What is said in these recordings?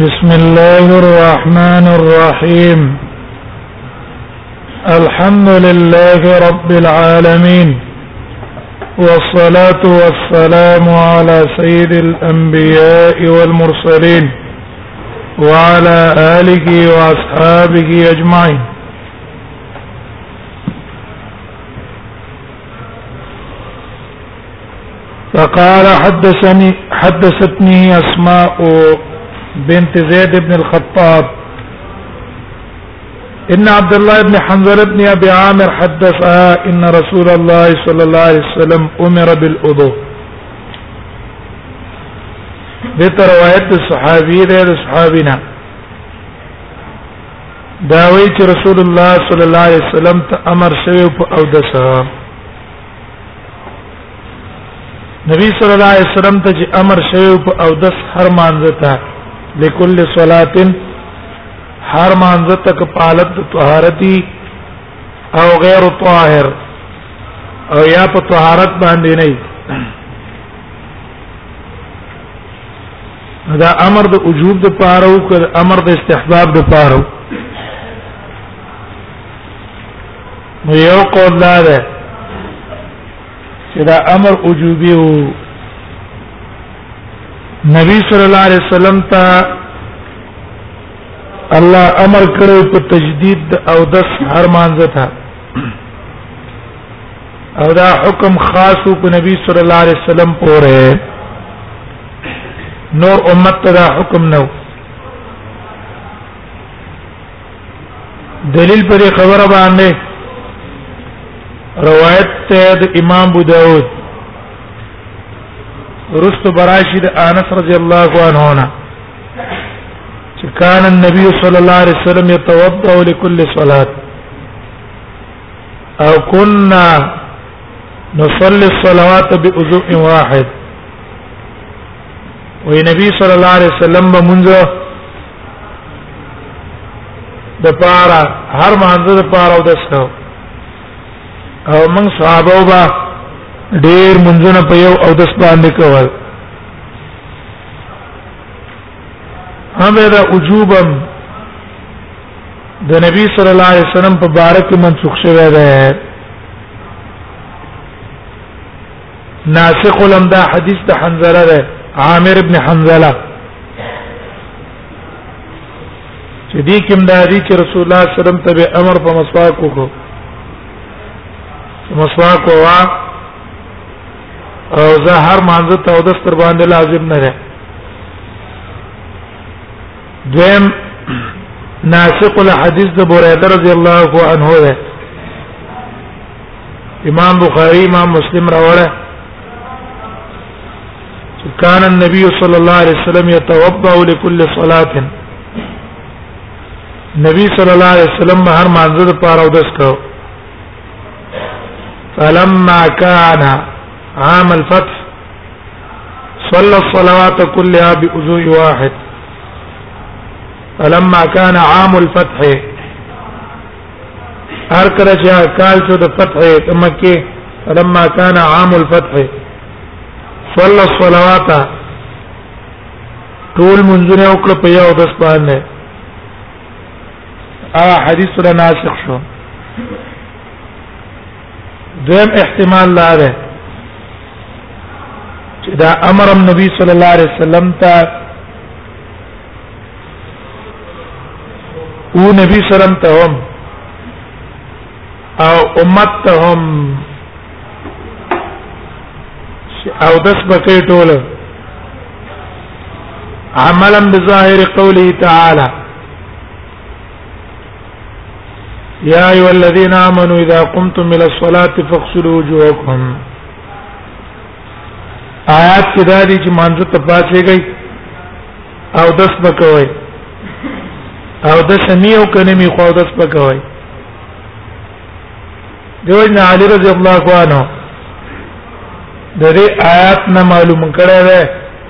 بسم الله الرحمن الرحيم الحمد لله رب العالمين والصلاة والسلام على سيد الأنبياء والمرسلين وعلى آله وأصحابه أجمعين فقال حدثني حدثتني أسماء بنت زيد بن الخطاب ان عبد الله بن حنظله بن ابي عامر حدثها ان رسول الله صلى الله عليه وسلم امر بالوضوء دته روایت صحابي دی صحابینا دا وی چې رسول الله صلی الله علیه وسلم ته امر شوی په او دسه نبی صلی الله علیه وسلم ته چې امر شوی په او دس هر مانځتا لكل صلاه هر مانځتا ک پالت طهارتي او غیر طاهر او یا په طهارت باندې نه دا امر د وجوب د پاره او کر امر د استحباب د پاره نو یو قول دا ده چې دا امر وجوبي او نبی صلی الله علیه وسلم ته الله امر کړو په تجدید او دس هر مانځه ته او دا حکم خاص په نبی صلی الله علیه وسلم پورې نور امت ته دا حکم نو دلیل پر خبره باندې روایت ته د امام ابو داود رست براشد انس رضی الله عنه نه چې کان النبي صلی الله علیه وسلم يتوضا لكل صلاه او كنا نصلي الصلوات بوضوء واحد وي نبي صلى الله عليه وسلم بمنځ د پارا هر مانځ د پارا او د سنو او من صحابه با ډیر منځونه په یو او د سپان نه کول همدا وجوبم د نبی صلی الله علیه وسلم په باره کې منسوخ شوی دی ناسخ لم دا حدیث د حنزله ده عامر ابن حنزله چې دې کوم د حدیث رسول الله صلی الله علیه وسلم ته امر په مسواک وکړو مسواک وا او زه هر مانځه ته او دستر باندې لازم نه ده دویم ناسق الحديث د بوریده رضی الله عنه ده امام بخاری امام مسلم راوړه كان النبي صلى الله عليه وسلم يتوضا لكل صلاه نبی صلی الله علیه وسلم هر مانزه د پاره او دس کو فلما كان عام الفتح صلى الصلوات كلها بأذوء واحد فلما كان عام الفتح هر کله چې کال شو د فتح مکه فلما كان عام الفتح صلى الصلوات ټول منځونه وکړه په یو د سپان نه ا حدیث را ناسخ شو دویم احتمال لا ده چې دا امر النبي صلی الله علیه وسلم ته او نبی سلام ته هم او امت ته هم او دس بکې ټول عملا بظاهر قوله تعالی يا ايها الذين امنوا اذا قمتم الى الصلاه فاغسلوا وجوهكم آیات کې دا دي چې مانځه ته پاتې گئی او دس بکوي او د سميو کنه می خو دس بکوي دیو جن علی رضی الله عنه د دې آیات نه معلوم کړه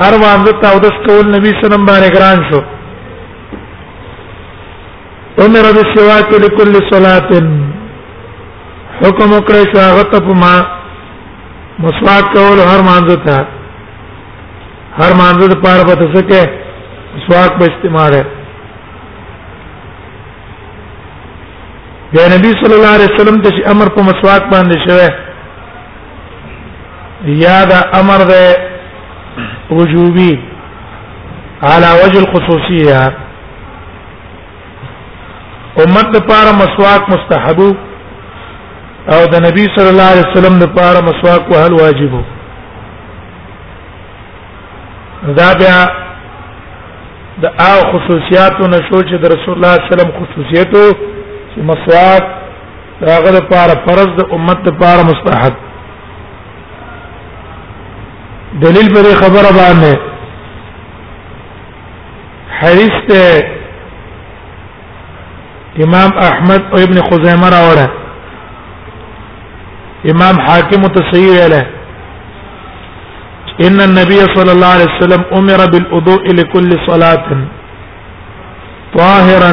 هر مانځه ته او دس کول نبی سلام باندې ګران شو امر بالسواک لكل صلاه حکم وکړ چې هغه ته په ما مسواک کول هر مانځه ته هر مانځه د پاره پته سکے مسواک به استعمال ہے یا نبی صلی الله علیه وسلم ته امر په مسواک باندې شوه یا دا امر ده وجوبی على وجه الخصوصيه امت لپاره مسواک مستحب او د نبی صلی الله علیه وسلم لپاره مسواک وهل واجب دا بیا د او خصوصیاتو نشو چې د رسول الله صلی الله علیه وسلم خصوصیتو چې مسواک هغه لپاره فرض د امت لپاره مستحب دلیل پر خبره باندې حدیث ته امام احمد او ابن خزیمه راوړه امام حاکم تصحیح له ان النبي صلى الله عليه وسلم امر بالوضوء لكل صلاه طاهرا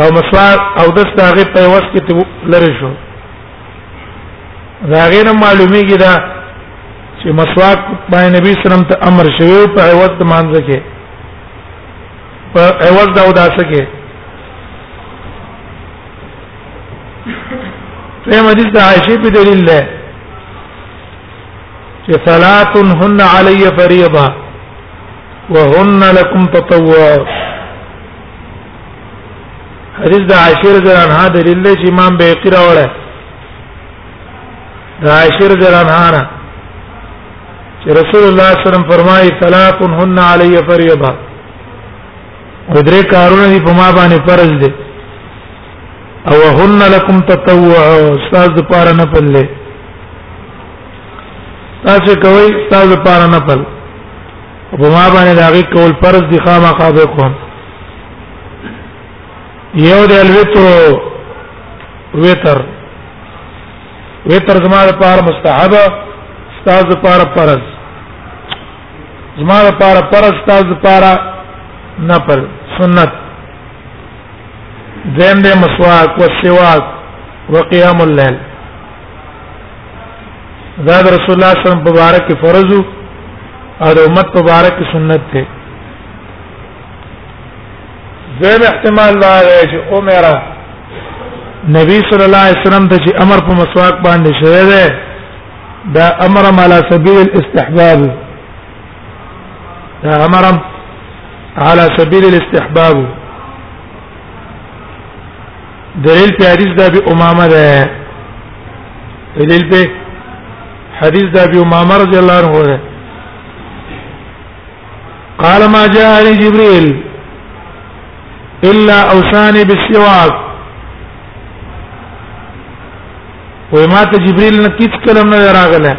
او مسواک او د ستاغه په وس کې لری شو دا غیر معلومیږي دا چې مسواک باندې نبی سلام ته امر شوی په عوض د مانځ کې په عوض دا وداسه کې په حدیث د عائشې په دلیل ده چې صلاتن هن علی فریضه وهن لكم تطوع حدیث د عاشر جران ها دلیل دی چې امام بیقی راوړی د عاشر جران ها نه چې رسول الله صلی الله علیه وسلم فرمایي طلاق هن علی فریضه ودرې کارونه دی په ما باندې فرض دي او هن لكم تطوع استاد لپاره نه پلې تاسو کوي استاد لپاره نه پلې په ما باندې دا غي کول فرض دي خامہ قاضي کوم یو د الوتر وتر وتر زما لپاره مستحب استاد لپاره فرض زما لپاره فرض استاد لپاره نفل سنت زم د مسواک او سواک وقيام الليل دا رسول الله صلی الله علیه وسلم مبارک فرض او د امت مبارک سنت ته زم احتمال دا دی چې عمره نبی صلی الله علیه وسلم ته چې امر په مسواک باندې شوی دی دا امر على سبيل الاستحباب دا امر على سبيل الاستحباب دلیل په حدیث د ابي امامه ده دلیل په حدیث د ابي امامه رضی الله عنه ده قال ما جاء لي جبريل الا اوصاني بالسواك وما ته جبريل نه هیڅ کلم نه راغله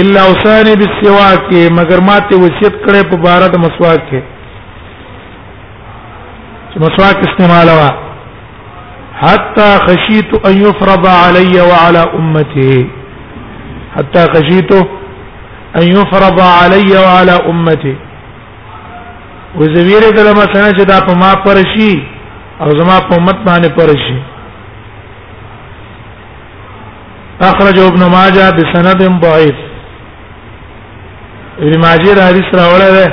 الا اوصاني بالسواك مگر ما ته وصیت کړې په بار د مسواک کې چې مسواک استعمالوا حتى خشيت ان يفرض علي وعلى امتي حتى خشيت ان يفرض علي وعلى امتي وزویره د لمه څنګه چې دا په ما پر شي او زما په امت باندې پر شي اخرج ابن ماجه بسند ضعيف ابن ماجه حدیث راوړل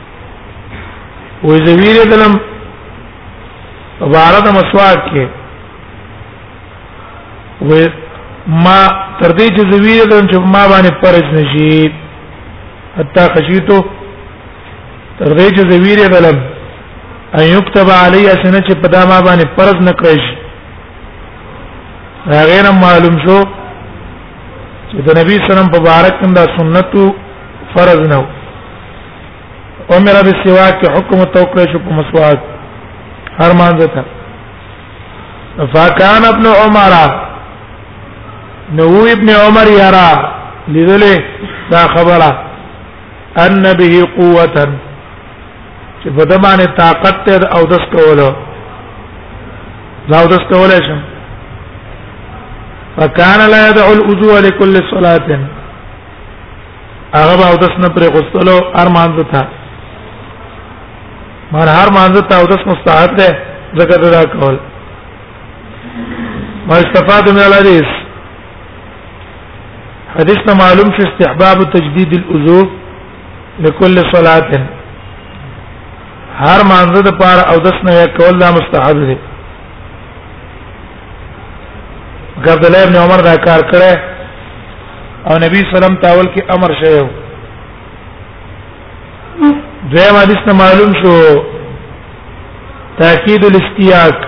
وې زویر دلم عبارت مسواک کې وې ما تر دې چې زویر دلم چې ما باندې پرج نشي حتا خشیتو تر دې چې زویر دلم ان یكتب علی اسنه چې په دا ما باندې پرز نکړی شي هغه نه معلوم شو چې د نبی سلام په بارک کې دا سنتو فرض نه و امر بالسواک حکم توکل شو په مسواک هر مانځه ته فکان ابن عمر نو ابن عمر یرا لیدلې دا خبره ان به قوه چې په دمانه طاقت تر او دس کولو دا او دس کولای شم فکان لا يدعو الوضوء لكل صلاه هغه به اودس نه پرې غوستلو هر مانځ ته مر هر مانځ ته اودس مستحب ده ذکر دا کول ما استفاده من الحديث حديثنا معلوم في استحباب تجديد الوضوء لكل صلاه هر مانځ د پاره اودس نه کول دا مستحب ده عبد الله ابن عمر دا کار کړه او نبی سلام تاول کې امر شوی دویم حدیث ته معلوم شو تاکید الاستیاق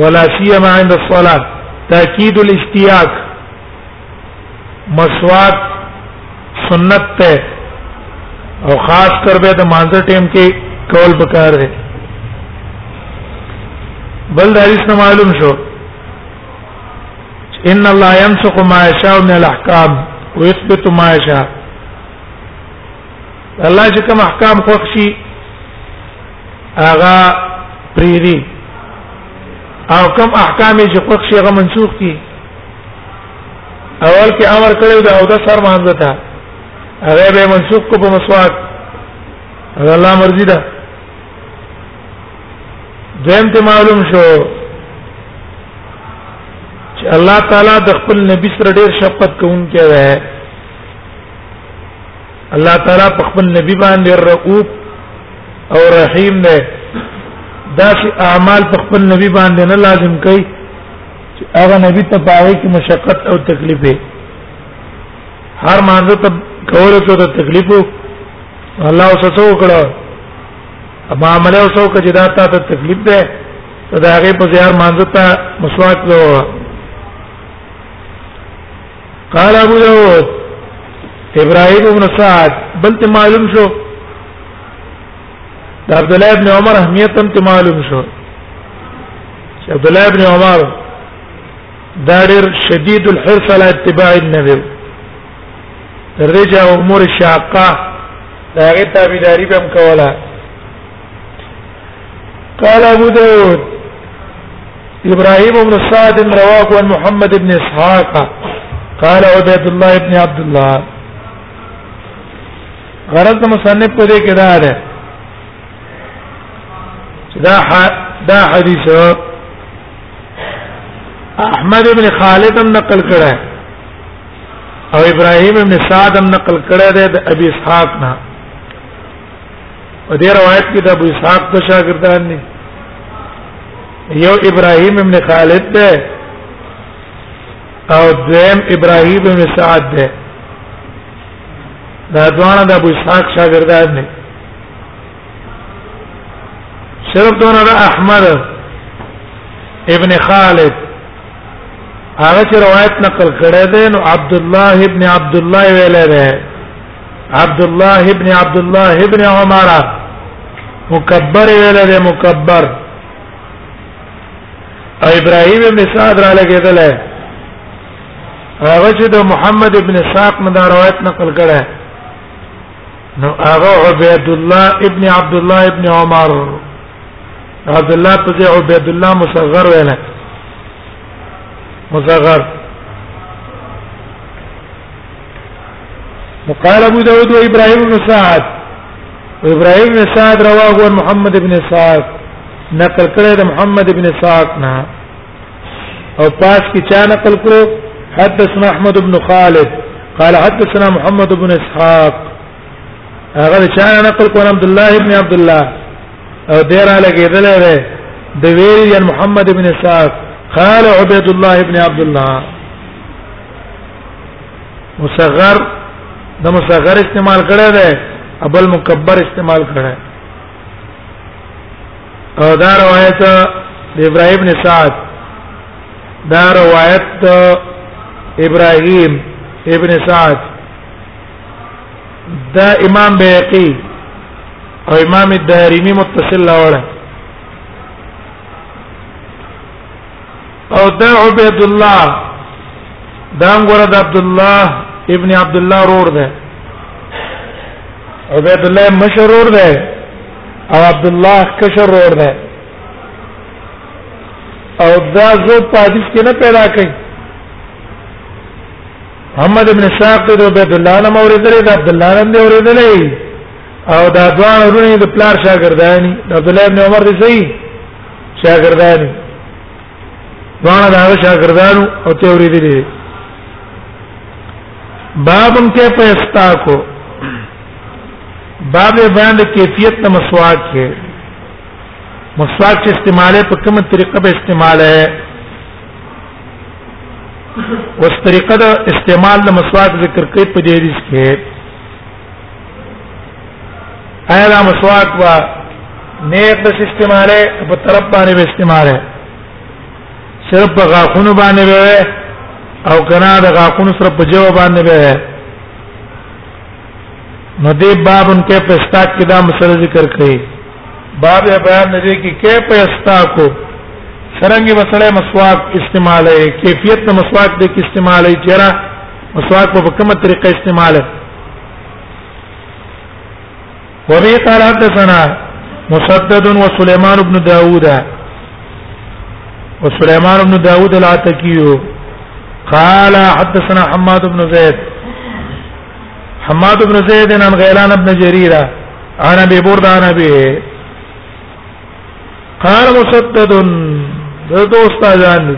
ولا سیما عند الصلاه تاکید الاستیاق مسواک سنت ته او خاص کر به د مانځه ټیم کې کول پکار دی بل د حدیث نه معلوم شو ان الله يمسخ ما يشاء من الاحکام ويثبت ما يشاء الله چې کوم احکام خوښ شي هغه پریری او کوم احکام چې خوښ شي هغه منسوخ دي اول کې امر کړو دا او د سر مانځه تا هغه به منسوخ کو په مسواک هغه الله مرضی ده دیم ته معلوم شو چې الله تعالی د خپل نبی سره ډیر شفقت کوونکی دی الله تعالی په خپل نبی باندې رؤوف او رحیم دی دا چې اعمال په خپل نبی باندې نه لازم کوي چې هغه نبی ته پاره کې مشقت او تکلیف دی هر مانزه ته کول شو ته تکلیف الله اوس څه وکړو اما عمله اوس وکړه چې دا تا ته تکلیف ده ته دا هغه په زیار مانزه ته مسواک لو قال ابو داود ابراهيم بن سعد بلته معلوم شو عبد الله بن عمر اهميه تم معلوم شو عبد الله بن عمر دارر شديد الحرص على اتباع النبي رجع امور الشاقه دا غي داري بهم كولا قال ابو داود ابراهيم بن سعد رواه عن محمد بن اسحاق قال عبد الله ابن عبد الله غرض د مصنف په دې کې دا ده چې دا دا حدیث احمد ابن خالد هم نقل کړه او ابراهيم ابن سعد هم نقل کړه ده د ابي اسحاق نه په دې روایت کې د ابو اسحاق ته شاګردان دي یو ابراهيم ابن خالد ده او دویم ابراهيم ابن سعد ده دا ځوان د ابو اسحاق شاګردان نه صرف دونه د احمد ابن خالد هغه چې روایت نقل کړی دی نو عبد الله ابن عبد الله ویل دی عبد الله ابن عبد الله ابن عمر مکبر ویل دی مکبر او ابراهيم ابن سعد را لګیدل هغه چې د محمد ابن اسحاق نه دا روایت نقل کړه نو هغه عبید الله ابن عبد الله ابن عمر عبد الله په ځای عبید الله مصغر ویل مصغر وقال ابو داود وابراهيم بن سعد ابراهيم بن سعد رواه محمد بن سعد نقل کړه محمد بن سعد نه او پاس کې چا نقل کړو حدثنا احمد بن خالد قال حدثنا محمد بن اسحاق هغه چا نقل کړو عبد الله ابن عبد الله او دیر علی کېدل دی د ویری ان محمد بن اسحاق قال عبد الله ابن عبد الله مصغر د مصغر استعمال کړه دی ابل مکبر استعمال کړه او دا روایت د ابراهيم بن سعد دا روایت د ابراهيم ابن سعد دا امام بيقي او امام الدارمي متصل لاوړه او دا عبید الله دا غره د عبد الله ابن عبد الله رور ده عبید الله مشرور ده او عبد الله کشر رور ده او دا زو په حدیث کې نه پیدا کړي محمد ابن ساق د عبید الله نه اوریدل د عبد الله نه اوریدل او دا دوه ورونه د پلار شاګردانی عبد الله ابن عمر دی صحیح شاګردانی دواړه دا شاګردانو او ته ورېدلې بابم کې په استا کو باب بیان د کیفیت د مسواک کې مسواک چې استعماله په کومه طریقه به استعمال ہے اوس طریقه د استعمال د مسواک ذکر کوي په دې حدیث کې ایا دا مسواک وا نیک د استعماله په طرف باندې به استعماله صرف په غاخونو باندې به او کنا د غاخونو سره په جواب باندې به نو دې باب ان کې پستا کې دا مسله ذکر کړي باب بیان نه دي کې کې پستا کو سرنګي مسله مسواک استعماله کیفیت مسواک د استعماله چیرې مسواک په کومه طریقه استعماله وبه قال حدثنا مسدد وسليمان بن داوود وسليمان بن داوود العتكي قال حدثنا حماد بن زيد حماد بن زيد عن غيلان بن جرير عن ابي برده عن ابي قال مسدد ده دو استادان دي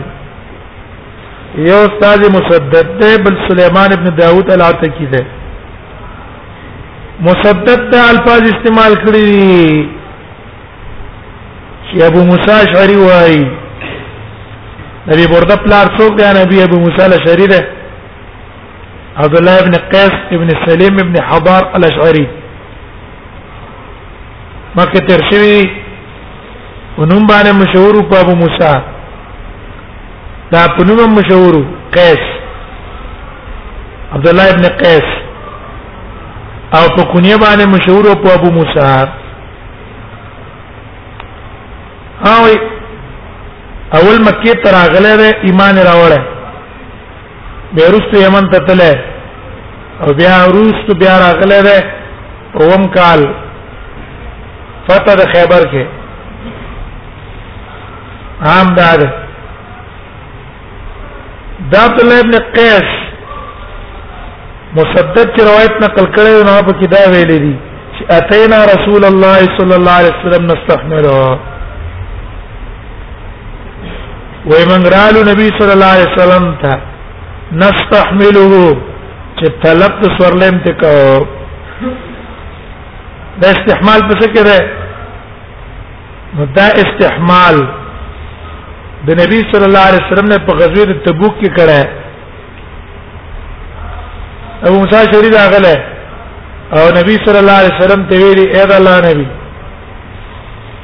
یو استاد مسدد ده بل سليمان ابن داوود العتکی ده مسدد ده الفاظ استعمال کړی چې ابو موسی اشعری وای نبی برده پلار څوک دی نبی ابو موسی اشعری ده عبد الله ابن قيس ابن سليم ابن حضار الاشعري مکه تر شوی ونوم باندې مشهور په ابو موسی دا په نوم مشهور قیس عبد الله ابن قیس او په کونیه باندې مشهور په ابو موسی هاوی اول مکه تر اغله ایمان راوړل بیرست یمن ته تله او بیا روس ته بیا راغله ده اوم کال فتح د خیبر کې عام دار دا عبد الله ابن قیس مسدد چې روایت نقل کړي نو په کې دا ویلې دي چې اتینا رسول الله صلی الله علیه وسلم نستحمله وې من رالو نبی صلی الله علیه وسلم ته نستحمله چې طلب د سورلم ته کو د استحمال په څه کې ده نو دا استحمال د نبی صلی الله علیه وسلم نه په غزوه تبوک کې کړه ابو موسی شری دا غله او نبی صلی الله علیه وسلم ته ویلي اے الله نبی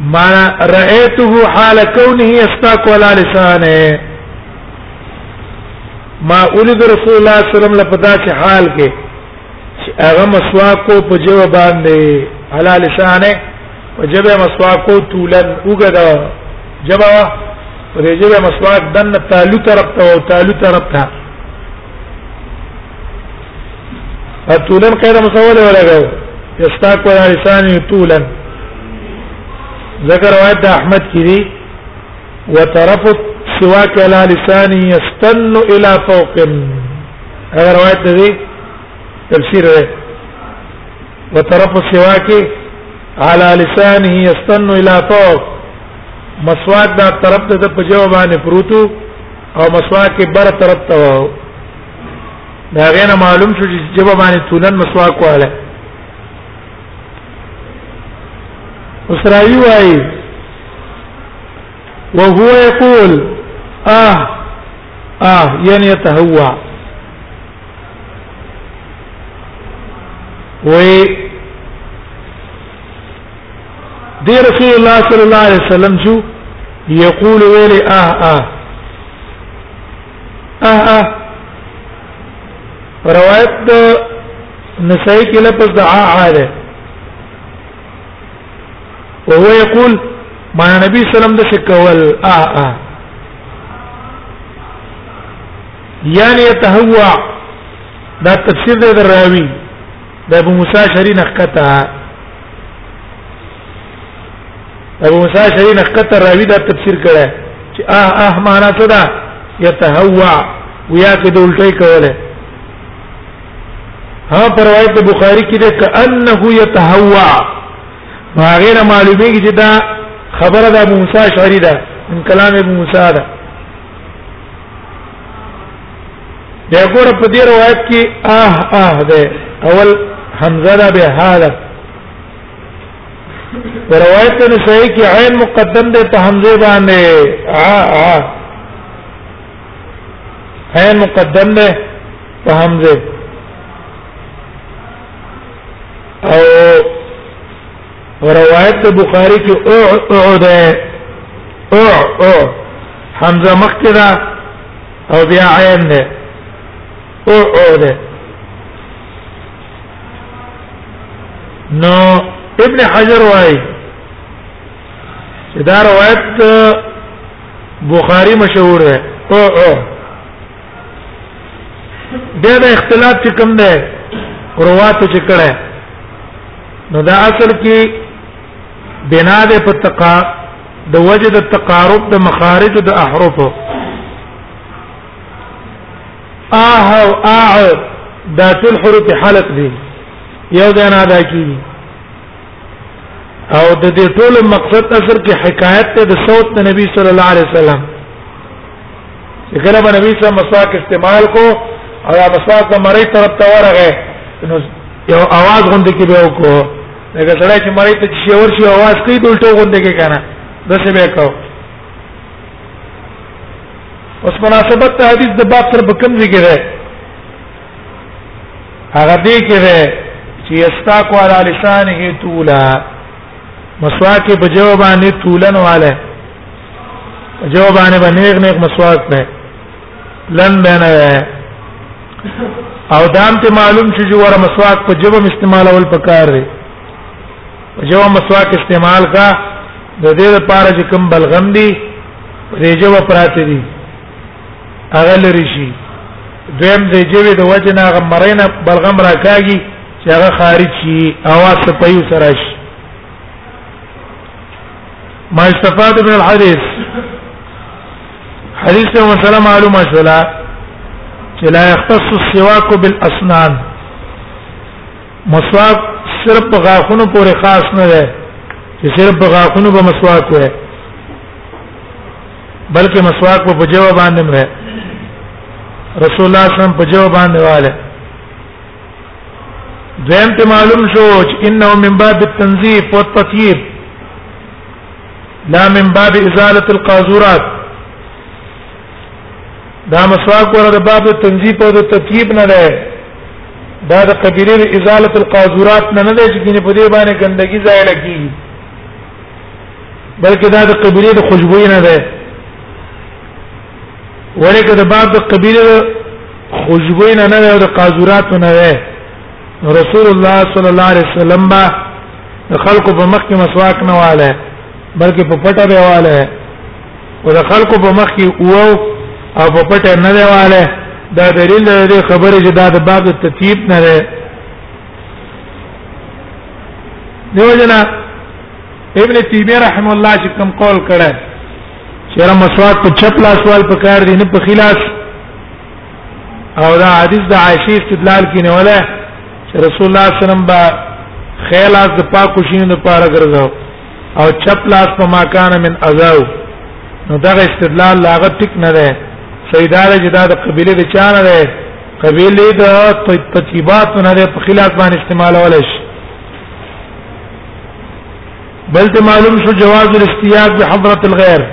معنا رايته حال كونه يستاك على لسانه ما اولد رسول الله صلی الله علیه وسلم لپدا کې حال کې هغه مسواک کو په جواب باندې على لسانه په جواب مسواک کو تولن وګدا جواب په جواب مسواک دن تعلق طرف ته او تعلق طرف ته طولا قید مسول ولا غو یستاق ولا لسان طولا ذکر روایت احمد کی دی وطرف سواک على لساني يستن الى فوق هذا روایت دی تفسیر ہے وطرف السواك على لسانه يستن الى فوق مسواک دا طرف ته په جواب باندې پروتو او مسواک بر طرف ته وو دا غینه معلوم شو چې جواب باندې تولن مسواک واله اسرائیل وای وهو يقول اه اه يعني يتهوى وي دی رسول الله صلی الله علیه وسلم جو یقول ویلی اه اه اه اه روایت د نسائی کې لفظ د اه اه ده وهو يقول ما نبی سلام د شکول اه اه یعنی يتهوع دا تفسیر دی د راوی د ابو موسی شری نخکته ابو موسی شری نخکته راوی دا تفسیر کړه چې اه اه معنا څه ده يتهوع ویا کې د الټی کوله ها پر روایت بخاری کې ده کانه يتهوع ما غیر معلومه کې دا خبره د ابو موسی شری ده من کلام ابو موسی ده بیا ګوره په دې روایت کې اه اه ده اول حمزه ده به حاله په روایت کې صحیح کې عین مقدم ده په حمزه باندې ا ا عین مقدم ده په حمزه او روایت بخاری کې او او ده او او حمزه مخکې ده او بیا عین ده او او ده نو ابن حجر وايي دا روایت بخاری مشهور ده او او دا د اختلاف چې کوم دی روات چې کړه نو دا اصل کې بنا ده په تقا د وجه د تقارب د مخارج د احرف اه او اع دا ټول حروف حلق دي یو ځای نه ادا کیږي او د دې ټول مقصد اصل کې حکایت ته د صوت نبی صلی الله علیه وسلم کله به نبی صلی الله علیه وسلم استعمال کو او یا مسواک د مری طرف ته ورغه نو یو आवाज غونډه کې به وکړو لکه سره چې مری ته چې ورشي आवाज کوي دلته غونډه کې کنه دسه به کو اوس مناسبت ته حدیث د باب سره بکم ذکر ہے هغه دې کې ہے چې استاکو علی لسانه تولا مسواک په جواب باندې تولن واله جو باندې باندې نیک نیک مسواک نه لن بنه او دام ته معلوم شي چې ور مسواک په جبم استعمال اول پکار دی جو مسواک استعمال کا د دې لپاره چې کوم بلغم دی ریجو پراته دي هغه لري شي دویم د جوی د وجه نه غمرینه بلغم راکاږي چې هغه خارج شي اواز په یو سره شي ما استفاد من الحديث حديث يوم سلام معلومه شولا چې لا يختص السواك بالاسنان مسواک صرف په غاښونو پورې خاص نه دی چې صرف په غاښونو به مسواک وي بلکې مسواک په جواب باندې مې رسول الله صلی الله علیه وسلم په جواب باندې والے دویم ته معلوم شو چې انه من باب التنظیف والتطهير لا من باب ازاله القاذورات دا مسواک ور د باب تنظیف او د تطیب نه ده دا د قبیله ازاله القاذورات نه نه ده چې په دې باندې ګندګي ځای لګي بلکې دا د قبیله د خوشبوئی نه ده ولکه د باب د قبيله خوشبوې نه نه او د قاذورات نه نه رسول الله صلی الله علیه وسلم با خلق په مخ کې مسواک نه واله بلکې په پټه به واله او د خلق په مخ کې او او په پټه نه دی واله دا دلیل دی خبره چې دا د باب د تطیب نه ده دیو جنا ابن تیمیه رحم الله چې کوم قول کړه چیرې مسواک په چپ لاس وال په کار دی نه په خلاص او دا حدیث د عائشه استدلال کینه ولا چې رسول الله صلی الله علیه وسلم با خیلاس د پاک کوشینو د پاره ګرځاو او چپ لاس په ماکان من ازاو نو دا استدلال لاغه ټیک نه ده سیدار جدا د قبيله د چانه ده قبيله د تطیبات نه ده په خلاف باندې استعمال ولش بل ته معلوم شو جواز الاستياب بحضرة الغير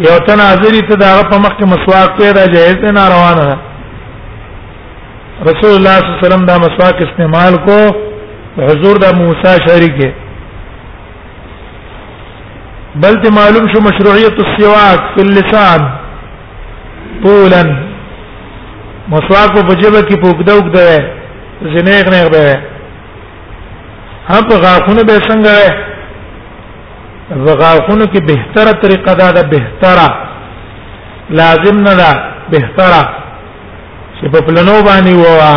یو تناظری ته دا په مخ کې مسواک پیدا جایز نه روانه ده رسول الله صلی الله علیه وسلم دا مسواک استعمال کو حضور د موسی شریکه بل ته معلوم شو مشروعیت السواک فی اللسان طولا مسواک په جبه کې پوکدوک ده زنیغ نه غبه هم په غاښونو به څنګه وي غاښونو کې بهتره طریقه دا ده بهتره لازم نه ده بهتره چې په پلنو باندې ووا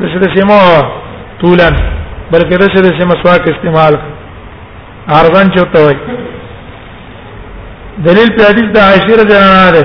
د څه د سیمو طولن بلکې د څه د سیمو سواک استعمال ارغن چوته وي دلیل په حدیث د عائشه رضی الله عنها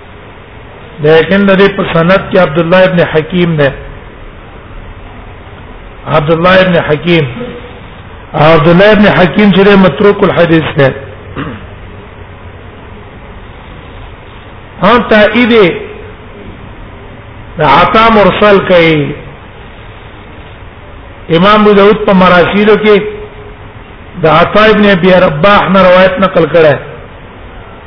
لیکن د دې په سند کې عبد الله ابن حکیم ده عبد الله ابن حکیم عبد الله ابن حکیم چې متروک الحديث ده هم تایید د عطا مرسل کوي امام ابو داود په مراسیلو کې د عطا ابن ابي رباح نه روایت نقل کړه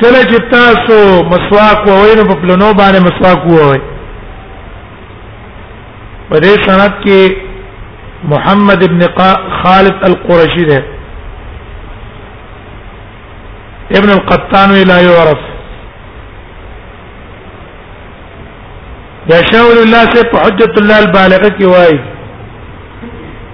کله چې تاسو مسواک ووئ نو په پلنو باندې مسواک ووئ په دې سند کې محمد ابن خالد القرشي ده ابن القطان لا يعرف دا شاول الله سے حجت الله البالغه کی وای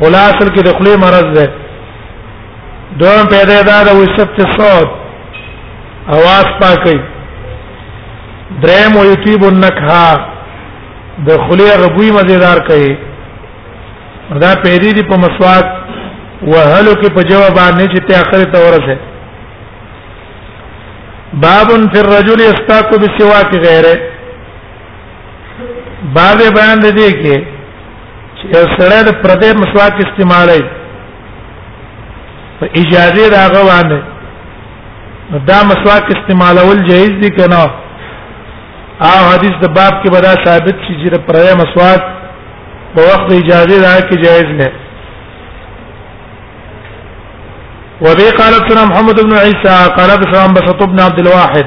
قلا اصل کې د خلی مرض ده دوم پیدا ده د وسط صوت اواز پاکي درم او یتیب النکها د خلی ربوی مزیدار کوي دا پیری دی په مسواک وهلو کې په جواب باندې چې ته اخر ته ورسه باب فی الرجل یستاق بسواک غیره باب بیان دی کې چې یو سره د پردې مسواک استعمالوي په اجازه راغه باندې دا مسواک استعمالول جایز دي کنه او حدیث د باب کې بدا ثابت شي چې پردې مسواک په وخت اجازه راکې جایز نه وبه قال سنا محمد بن عيسى قال سنا بسط بن عبد الواحد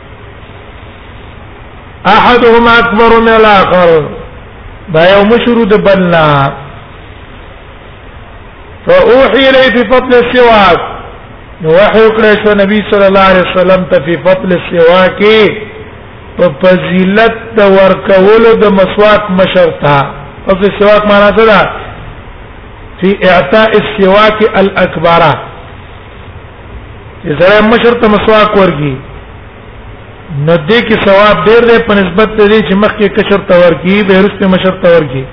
احدهم اکبر من الاخر دا یو مشرو د بلنا فاوحي لي في فضل السواك نو وحي کړی شو نبی صلی الله علیه وسلم ته په فضل السواک په فضیلت د ورکولو د مسواک مشرتا فضل السواک معنا څه ده في اعطاء السواك الاكبره چې سره مشر ته مسواک ورکی نو دې کې ثواب ډېر دی په نسبت ته دې چې مخکې کشر ته ورکی به رسته مشر ته ورکی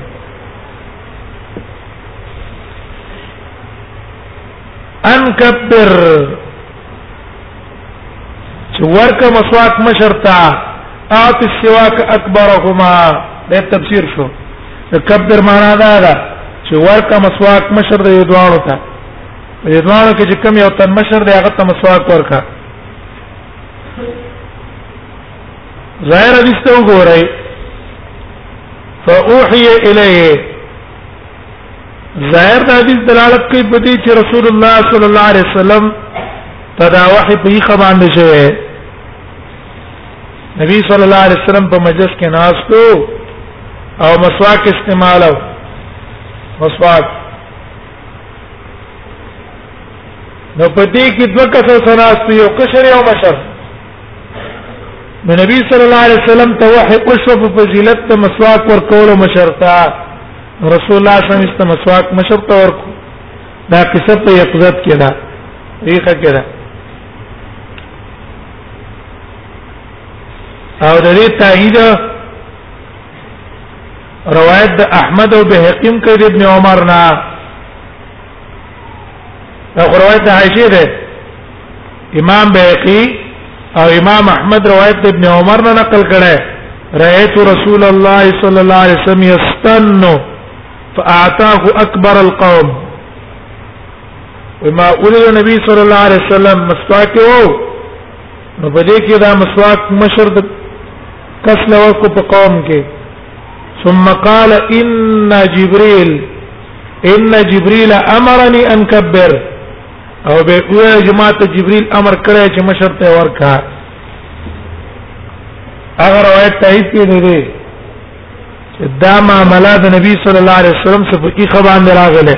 ان کبر چې ورکه مسواک مشر ته اعط السواك اكبرهما دا تفسیر شو کبر معنا دا ده چې ورکه مسواک مشر د دوانو ته په دې دواړو کې چې کم یو تن مشر دی هغه ته مسواک ورکا ظاهر حدیث ته وګورئ فاوحي الیه ظاهر د حدیث دلالت کوي په دې چې رسول الله صلی الله علیه وسلم تدا وحی په یخه باندې شوی نبی صلی الله علیه وسلم په مجلس کې ناستو او مسواک استعمالو مسواک نو په دې کې دوه کسه سناست یو کشر یو مشر نو نبی صلی الله علیه وسلم ته وحی او شو په فضیلت ته مسواک ورکول مشرتا رسول الله صلی الله علیه وسلم مسواک مشرتا ورکو دا قصه په یقظت کې ده ریخه کې ده او د دې تایید روایت د احمد او بهقیم کې د ابن عمر نه او روایت د عائشه ده امام بهقی او امام احمد روایت د ابن عمر نه نقل کړه رأيت رسول الله صلى الله عليه وسلم يستن فأعطاه أكبر القوم وما أولي النبي صلى الله عليه وسلم مسواكه نو په دې کې دا مسواک مشر د کس له کو په قوم کې ثم قال ان جبريل ان جبريل امرني ان كبر او به وې جماعت جبريل امر کړی چې مشر ته ورکا اگر روایت تایید کې دی دا معاملات نبی صلی الله علیه وسلم څخه په خبر باندې راغله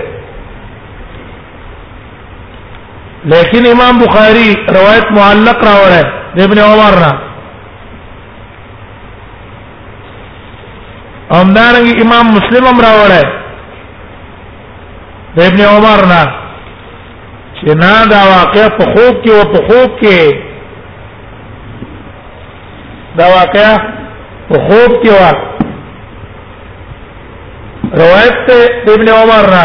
لیکن امام بخاری روایت معلق راوړی د ابن عمر نه همدارنګ امام مسلم هم راوړی د ابن عمر نه چې نه دا واقع په خوب کې او په خوب کې دا واقع په خوب کې و روایت ابن عمر نه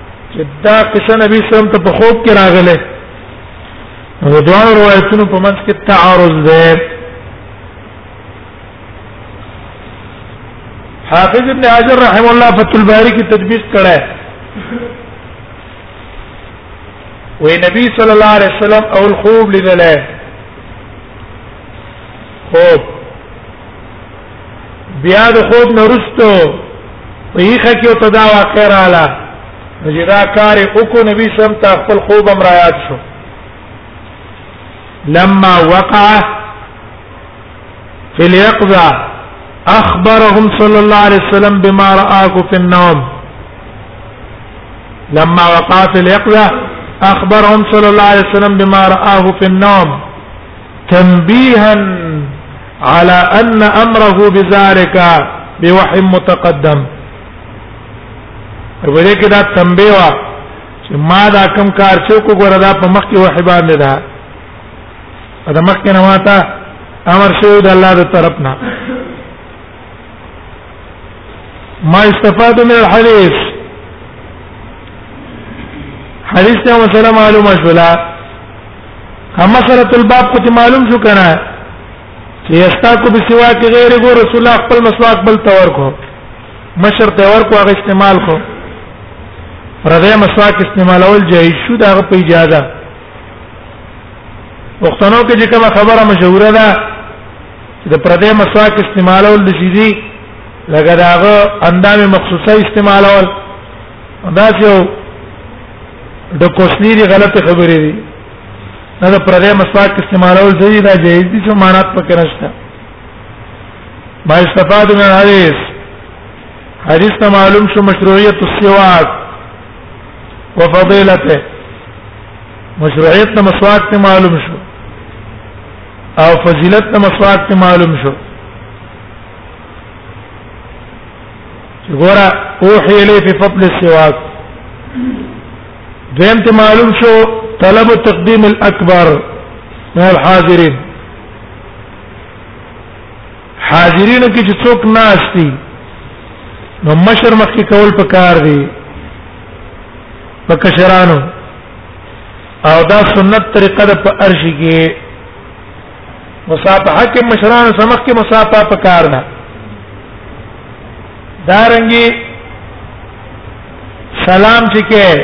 چې دا قصه نبی سلام ته په خوب کې راغله نو دوه روایتونو په منځ کې تعارض ده حافظ ابن حجر رحم الله فتح الباری کی تدبیس کړه وی نبی صلی الله علیه وسلم اول خوب لیدله خوب بیا د خوب نرستو په یخه کې او تدا واقع رااله چې دا کار وکړو نبی سم ته خپل خوب هم رايات شو لما وقع في اليقظه اخبرهم صلى الله عليه وسلم بما رآه في النوم لما وقع في اليقظه اخبرهم صلى الله عليه وسلم بما رآه في النوم تنبيها على ان امره بذلك بوحي متقدم ورته کې دا تنبيه وا چې ما دا کم کار چې کو ګره دا په مخ کې وحي باندې دا دا مخ کې نه ماته امر شوی د الله تر طرف نه ما استفاد من الحديث حدیث ته مسله معلومه شولا اما سره الباب کو معلوم شو کنه چې استاکو به سوا کې غیر ګو رسول الله خپل مسواک بل تور کو مشر تور کو هغه استعمال کو پردې مسواک استعمالول جایز شو دا په اجازه وختونو کې چې کومه خبره مشهوره ده چې د پردې مسواک استعمالول د شيزي لکه داغه اندام مخصوصه استعمالول دا چې د کوسنی دی غلطه خبرې دي نه د پردې مسواک استعمالول دی دا جایز دي چې مانات پکې نشته ما استفاد من الحديث حدیث ته معلوم شو مشروعیت السواک وفضيلته مشروعیت مسواک ته معلوم شو او فضیلت د مسواک ته معلوم شو چې ګوره اوحي الی فی فضل السواک دویم ته معلوم شو طلب تقدیم الاکبر من الحاضرین حاضرین کې چې څوک ناشتي نو مشر مخکې کول پکار دی پکشرانو او دا سنت طریقه ده په ارشي کې مصافحه کې مشران سمخ کې مصافحه پکار ده دارنګي سلام چې کې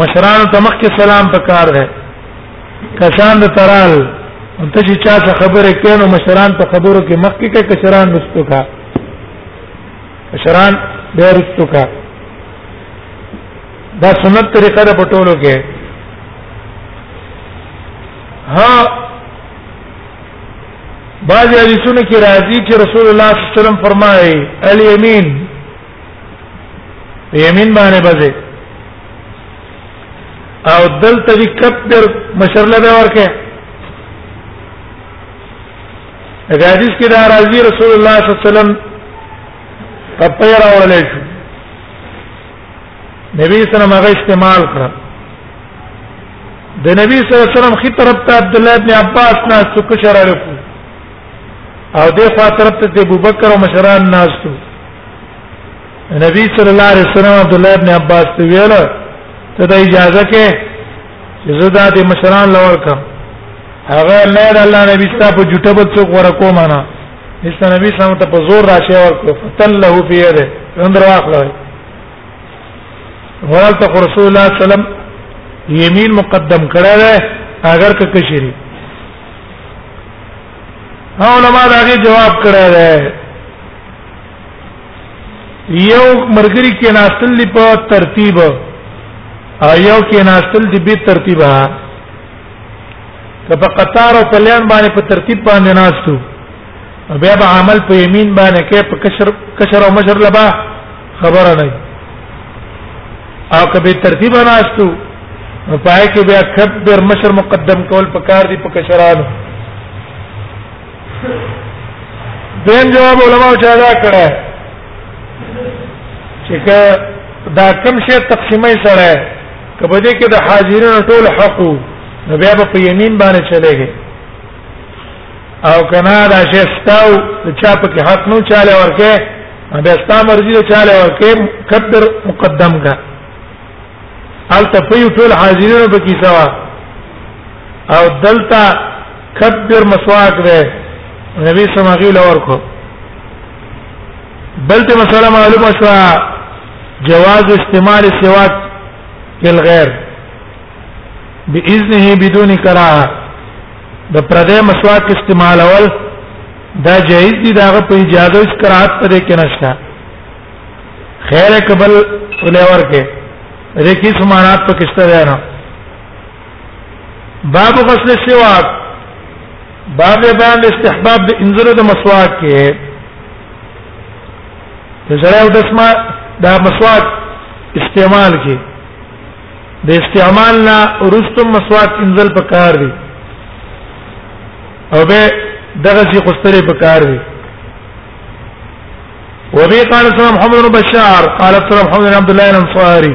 مشران تمخ کې سلام پکار ده کسان د ترال ته چې چا څه خبره کینو مشران په خبرو کې مخ کې کشران رستو کا کشران ډېر رستو کا دا سنت طریقه ده په ټولو کې ها بعض حدیثونو کې راځي چې رسول الله صلی الله علیه وسلم فرمایي الیمین یمین باندې بځه او دلته دې کبر مشرله به ورکه دا حدیث کې دا راځي رسول الله صلی الله علیه وسلم په پیرا ولې شو نبی صلی الله علیه وسلم هغه استعمال کړ د نبی صلی الله علیه وسلم خي طرف ته عبد الله ابن عباس نه څوک شرع لکو او د خوا طرف ته ابو بکر او مشران ناس ته نبی صلی الله علیه وسلم عبد الله ابن عباس ته ویل ته د اجازه کې چې زدا د مشران لور کم هغه نه د الله نبی ستاسو په جټه په څوک ورکو معنا نشته نبی صلی الله علیه وسلم ته په زور راشي ورکړو فتل له په یده اندر واخلو ورته رسول الله صلی الله علیه وسلم یمین مقدم کړه ده اگر که کشری او علماء دا غي جواب کړه ده یو مرګری کې ناستل په ترتیب او یو کې ناستل دی به ترتیبه که په قطار او په لین باندې په ترتیب باندې ناشتو بیا به عمل په یمین باندې کې په کشر کشر او مشر لبا خبره نه او که به ترتیب ناشتو پای کې بیا کبر مشر مقدم کول پکار دي په کشرانو دیم جواب علماء چا دا کړه چې دا کم شی تقسیمه سره کبه دې کې د حاضرینو ټول حق نو بیا په یمین باندې چلےږي او کنا دا شیخ تاو چا په کې حق نو چاله ورکه بیا ستا مرضی له چاله ورکه قدر مقدم کا الته په ټول حاضرینو په کې سوا او دلته کبر مسواک ده نبی سماغي لور کو بلته مسله معلومه شوه جواز استعمال السواك للغير باذنه بدون کراهه د پردې مسواک استعمال اول دا جایز دي داغه په اجازه اس کراهت پرې کې نشته خیر قبل ولې ورکه دې کیس مانات په کشته ده نه باب غسل السواک باب بیان د استحباب د انځر د مسواک کې د زړه او د اسما د مسواک استعمال کې د استعمال نه ورستم مسواک انځل پکار دی او به دغه شي خوستره پکار دی وبي قال سلام محمد بن بشار قال سلام محمد بن عبد الله الانصاري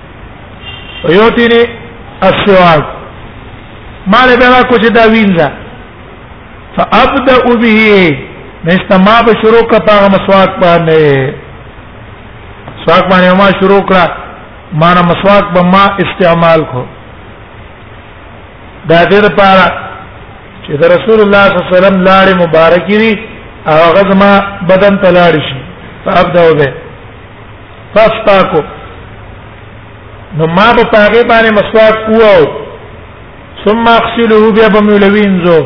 ويوتيني السواك ما له بیا کو چې دا وینځه فابدا به مستما به شروع کا په مسواک باندې سواک باندې ما شروع کړه ما نه مسواک به ما استعمال کو دا دې لپاره چې د رسول الله صلی الله علیه وسلم لاړې مبارکې دي هغه زما بدن ته لاړ شي فابدا به فاستاکو نو ما په پاګې باندې مسواک کوو ثم اغسله بیا به ملوینځو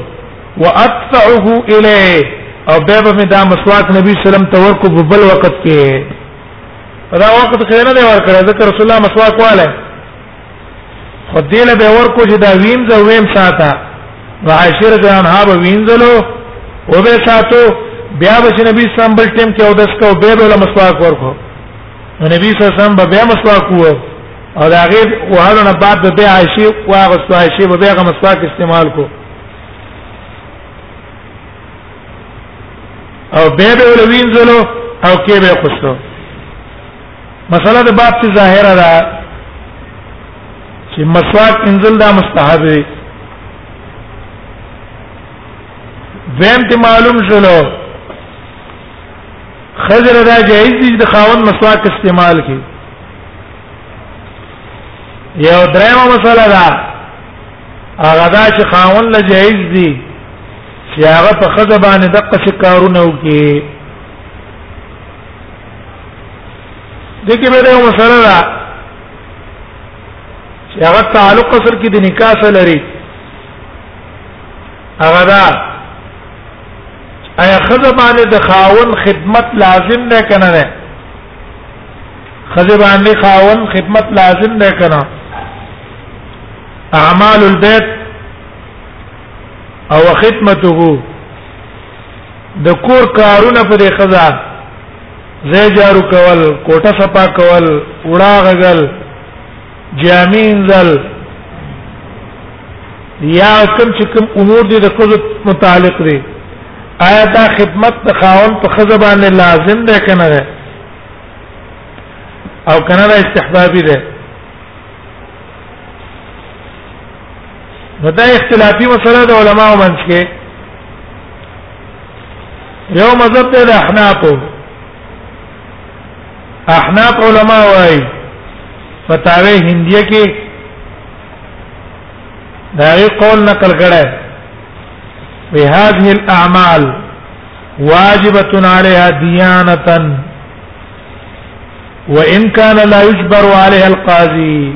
وادفعه الیه او بیا به دا مسواک نبی سلام ته ورکو په بل وخت کې دا وخت خیره دی ورکړه ذکر رسول الله مسواک واله خو دې له به ورکو چې دا ویم زو ویم ساته عاشر جان ها به وینځلو او به ساتو بیا به چې نبی سم بل ټیم کې او دس کو به به مسواک ورکو نبی صلی الله علیه وسلم به مسواک وو او دا غیر وهلو نه بعد د عائشه او هغه عائشه به هغه مسواک استعمال کو او به به ولوینځلو او کې به خوشو مسله د باب څخه ظاهره ده چې مسواک انزل دا مستحب دی دویم ته معلوم شلو خضر دا جایز دي د خاون مسواک استعمال کی یو درېمه مسله ده هغه دا چې خاون له جایز دي چې هغه په خزه باندې دقه شکارونه وکړي دغه به یو مسله ده چې هغه تعلق سره کې د نکاح سره لري هغه دا ایا خزه باندې د خاون خدمت لازم نه کنه نه خزه باندې خاون خدمت لازم نه کنه اعمال البيت او خدمته د کور کارونه په دې خزا زې جارو کول کوټه صفا کول وړا غغل جامین ذل یا کم چې کم امور دي د خزو متعلق دي آیا دا خدمت د خاون په خزه باندې لازم ده کنه ده او کنه ده استحبابي ده نو دا اختلافي مسله د علماو منځ کې یو مذهب دی د احناف احناف علما وايي فتاوی هندیه کې دا یې قول نقل کړه به هذه الاعمال واجبه عليها ديانه وان كان لا يجبر عليها القاضي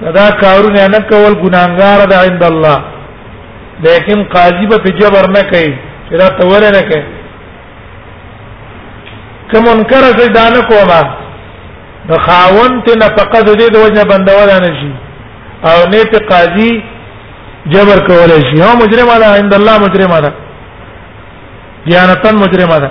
کدا کارونه نه کول ګناګار ده عند الله لیکن قاضي به په جبر نه کوي چې دا تور نه کوي کوم منکر څه دا نه کومه نو خاون ته نه فقط دې د وجه بندول نه شي او نه ته قاضي جبر کول شي هو مجرمه ده عند الله مجرمه ده دیانتن مجرمه ده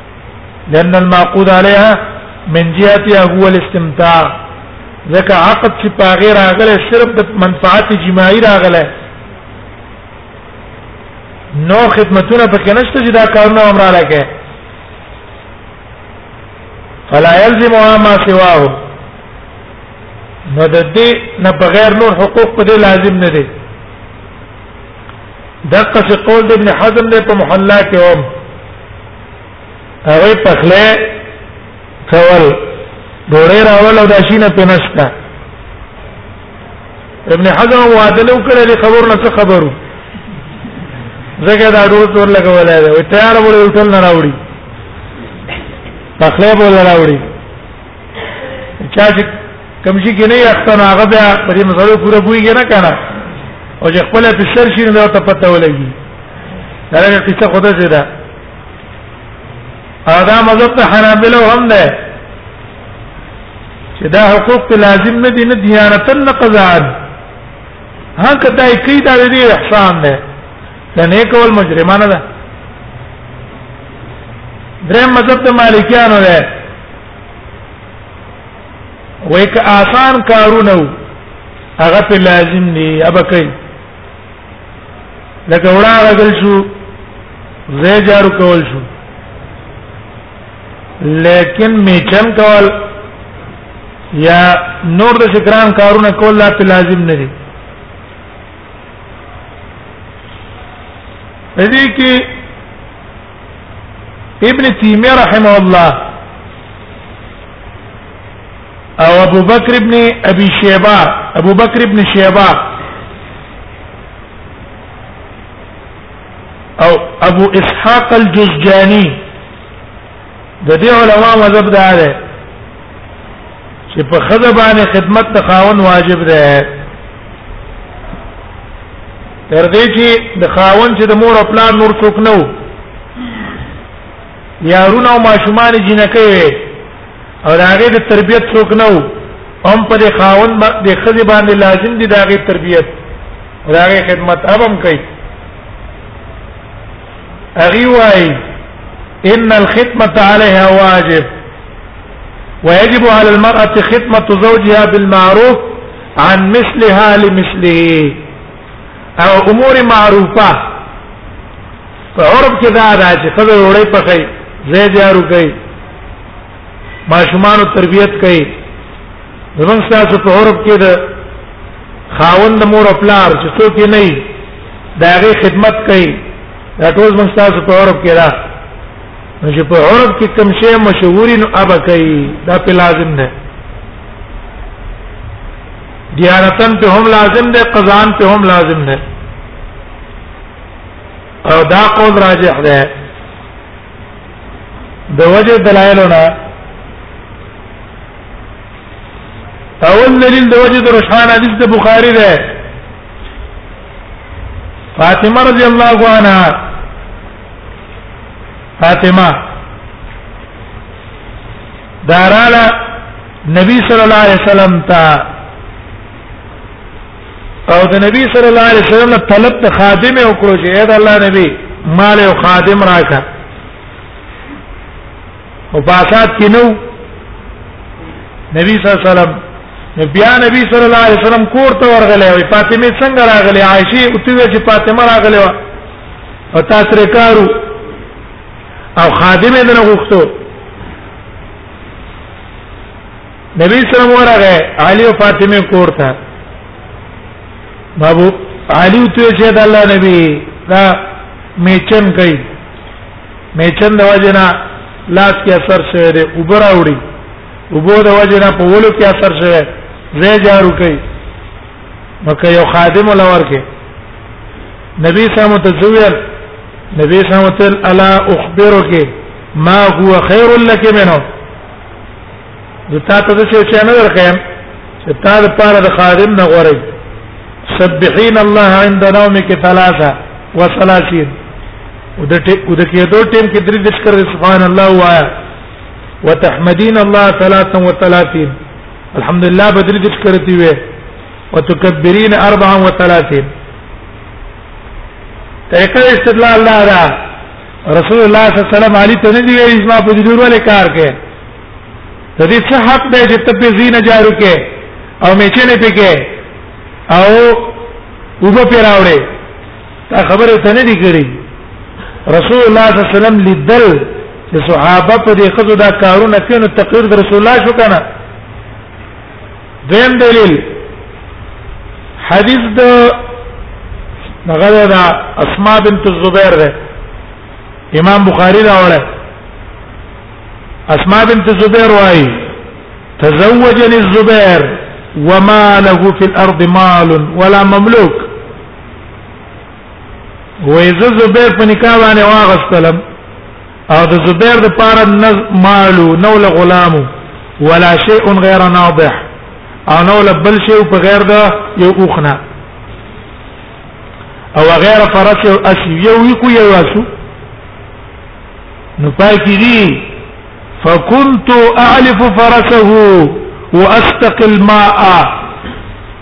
لأن المعقود عليها من جهتها هو الاستمتاع ځکه عقد چې په غیر راغله صرف د منفعت جماعي راغله نو خدمتونه پکې نشته چې دا کارونه امر راکې فلا يلزم ما سواه نو د دې نه بغیر نور حقوق په دې لازم نه دي دغه څه قول د ابن حزم نه په محلا کې هم هغه پخله کول ډوړې راول او دا شینه پنستا ابن حزم وادلو کړه دې خبر نه څه خبرو زګه دا ډوړ تور لګولای دی تیار وړي ټول نه راوړي پخله بوله راوړي چا چې کوم شي کې نه یختنه هغه بیا په دې مسلو پوره پويږي نه کنه او چې خپل په سر شي نو ته پته ولګي دا هغه قصه خدا چې ده ادا مذهب ته حنابلو هم ده چې دا حقوق لازم نه دي نه دیانت نه قضاء ها کته کوي دا دې احسان ده دا نه کول مجرمانه ده درې مذهب ته مالکیانو ده وای که آسان کارونه هغه په لازم دي ابا کوي لکه وړا غل شو زه جارو کول شو لیکن میچن کول یا نور د شکران کارونه کول لا په لازم نه دي دې کې ابن تیمیه رحمه الله او ابو بکر ابن ابي شيبه ابو بکر ابن شيبه او ابو اسحاق الجزجاني د دې علماء مذهب دا ده چې په خزه باندې خدمت ته خاون واجب ده تر دې چې د خاون چې د مور او پلان نور څوک نه وو یارونه او ماشومان جنکې وي او هغه د تربيت څوک نه وو هم پر خاون د خزه باندې لازم دي داغه تربيت داغه خدمت ابم کوي اغي وای ان الخدمه عليها واجب ويجب على المرأة خدمة زوجها بالمعروف عن مثلها لمثله او امور معروفه په عرب کې دا دا چې خبر وړي پخې زه جارو کوي ماشومان تربيت کوي زمون تاسو په عرب کې دا خاوند مور خپلار چې څوک نه وي داغه خدمت کوي دا ټول مستاسو په عرب کې راځي نو چې په عرب کې کوم شی مشهور نو ابا کوي دا په لازم نه دیانتن په هم لازم ده قزان په هم لازم ده او دا قول راجح ده د وجه دلایلونه اول دلیل د وجه د رشحان حدیث د بخاری ده فاطمه رضی الله عنها فاطمه داراله نبی صلی الله علیه وسلم ته او د نبی صلی الله علیه وسلم له طلب ته خادم وکړو چې اې د الله نبی مال او خادم راکا او پاسات کې نو نبی صلی الله علیه وسلم بیا نبی صلی الله علیه وسلم کور ته ورغله او فاطمه څنګه راغله عائشه او ته چې فاطمه راغله پتا سره کارو او خادم یې نه غوښتو نبی سلام ورغه علی او فاطمه کور ته بابو علی ته چې د الله نبی دا میچن کوي میچن د وجنا لاس کې اثر شوی دی وبرا وړي وبو د وجنا په ولو کې اثر شوی زه جارو کوي مکه یو خادم لور کې نبی سامو ته زویل نبی سامو ته الا اخبرك ما هو خير لك منه د تا ته څه چې نه درکایم چې تا د پاره د خادم نه غوري سبحين الله عند نومك ثلاثه وثلاثين وده وده کېدو ټیم کې درې ذکر سبحان الله وایا وتحمدين الله ثلاثه وثلاثين الحمد لله بدر ذکر کرتی وی وتكبرين 34 طریقه استدلال لا را رسول الله صلی الله علیه وسلم علی ته دی ویل اسما په جوړ ولې کار کې د دې څه حق دی چې ته په زینه جارو کې او میچنه پکې او وب پیراوړې دا خبره ته نه دی کړی رسول الله صلی الله علیه وسلم لیدل چې صحابه په دې خزو دا کارونه کوي نو تقریر د رسول الله شو کنه دیم دلیل حدیث د هغه دا اسماء بنت الزبير ده امام بخاری دا وړه اسماء بنت الزبير وايي تزوجني الزبير وما له في الارض مال ولا مملوك وې زه زبیر په نکاح باندې واغستلم او د زبیر د پاره مالو نو له غلامو ولا شيء غیر ناضح او نو له بل شی په غیر د یو اوخنه او غیر فرس او اسی یو کو یو اسو نو پای کې دي فكنت اعلف فرسه واستقي الماء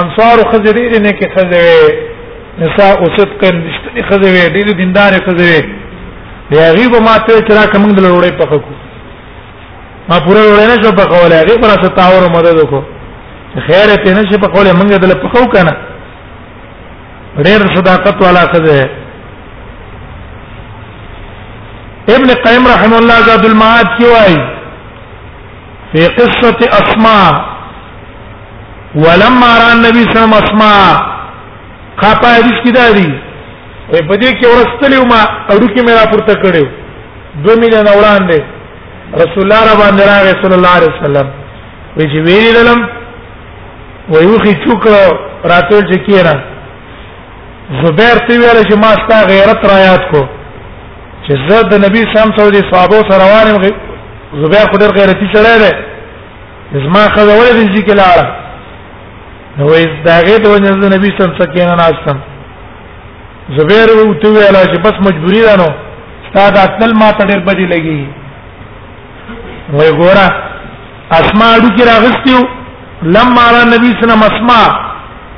انصار خزه ډېرې نه کې خزه وي نساء صدق رښتینې خزه وي ډېرې دیندارې خزه وي بیا غیب ما ته چې را کوم د لوړې پخ کو ما پوره لوړې نه شو په کوله غیب را ستاور مدد کو خیر ته نه شي په کوله موږ د لپخو کنه ډېر صداقت والا خزه ابن قیم رحم الله زاد المعاد کی وای في قصة أسماء ولما رأى النبي صلى الله عليه وسلم أسماء خاپا حدیث کې دا دی وای په دې کې ورستلې ما اړو کې میرا پورته کړو دو میلیون وړاندې رسول الله را باندې راغی صلی الله علیه وسلم وی چې ویلم ویوخی چوک راتل چې کیرا زبیر ته ویل چې ما ستا غیرت را یاد کو چې زه د نبی سم سره د صحابه سره روانم زبیر خو ډېر غیرتی چړې ده زما خزه ولې د ذکر لاړه نو دا غیرت ونه د نبی سم سره کېنه ناستم زبیر و ته ویل چې بس مجبوری ده نو ستا د خپل ما ته ډېر بدی لګي وای ګوره اسما اډو کې راغستیو لما را نبی سلام اسماء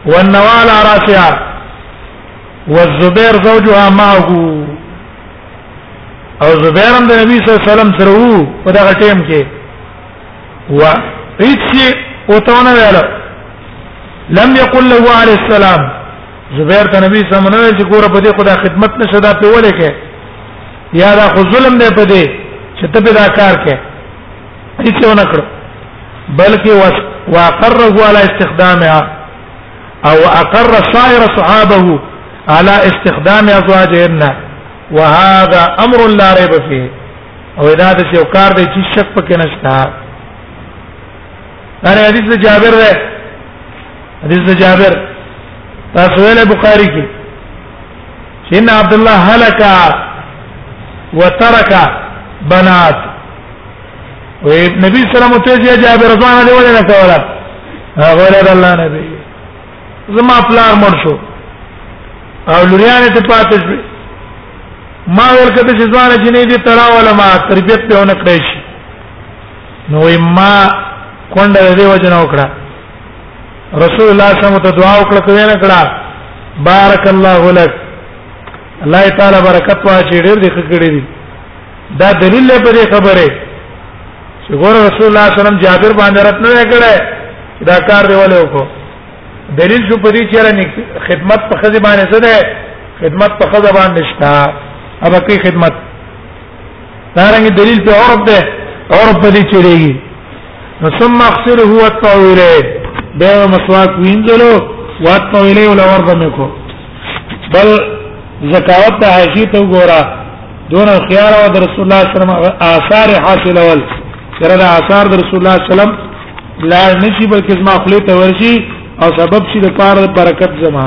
والنوال راسها والزبير زوجها معه او زبير هم د نبی صلی الله علیه وسلم سره وو په دغه ټیم کې و هیڅ او تونه ویل لم يقل له عليه السلام زبير ته نبی صلی الله علیه وسلم چې ګور په دې خدا خدمت نشه دا په ولې کې یا دا خو ظلم دی په دې چې ته به دا کار کې هیڅ ونه کړ بلکې واقره على استخدامها او اقر سائر صحابه على استخدام ازواجهن وهذا امر لا ريب فيه او دا د یو کار دی چې شک پکې نشته دا حدیث جابر ده حدیث جابر تاسو له بخاری کې ان عبد الله هلك وترك بنات ونبي صلى الله عليه وسلم ته جابر رضی الله عنه ولې نه کوله هغه ولې الله نبی زما پلار مړ شو او لوريانه ته پاتې شو ما ول کده چې ځوان چې نه دي ترا ولا ما تربيت په ونه کړی شي نو ما کونډه دې وجنه وکړه رسول الله صلی الله علیه وسلم ته دعا وکړه کوي نه کړه بارک الله لك الله تعالی برکت واچي ډېر دې کړې دي دا دلیل دی په دې خبره چې ګور رسول الله صلی الله علیه وسلم جابر باندې رات نه کړه دا کار دی ولې وکړو دلیل شو په دې چې رنګ خدمت په خزه باندې څه ده خدمت په خزه باندې شته اوبه کې خدمت دارنګ دلیل په عرب ده عرب په دې چړيږي نو ثم اخسر هو الطويله به مسواک وینځلو والطويله ولا ورده مکو بل زکاوت ته حاشی ته ګورا دون خيار او رسول الله صلی الله علیه وسلم آثار حاصل ول سره د آثار رسول الله صلی الله علیه وسلم لا نشي بلکې زما خپل ته ورشي او سبب شي د پاره برکت زما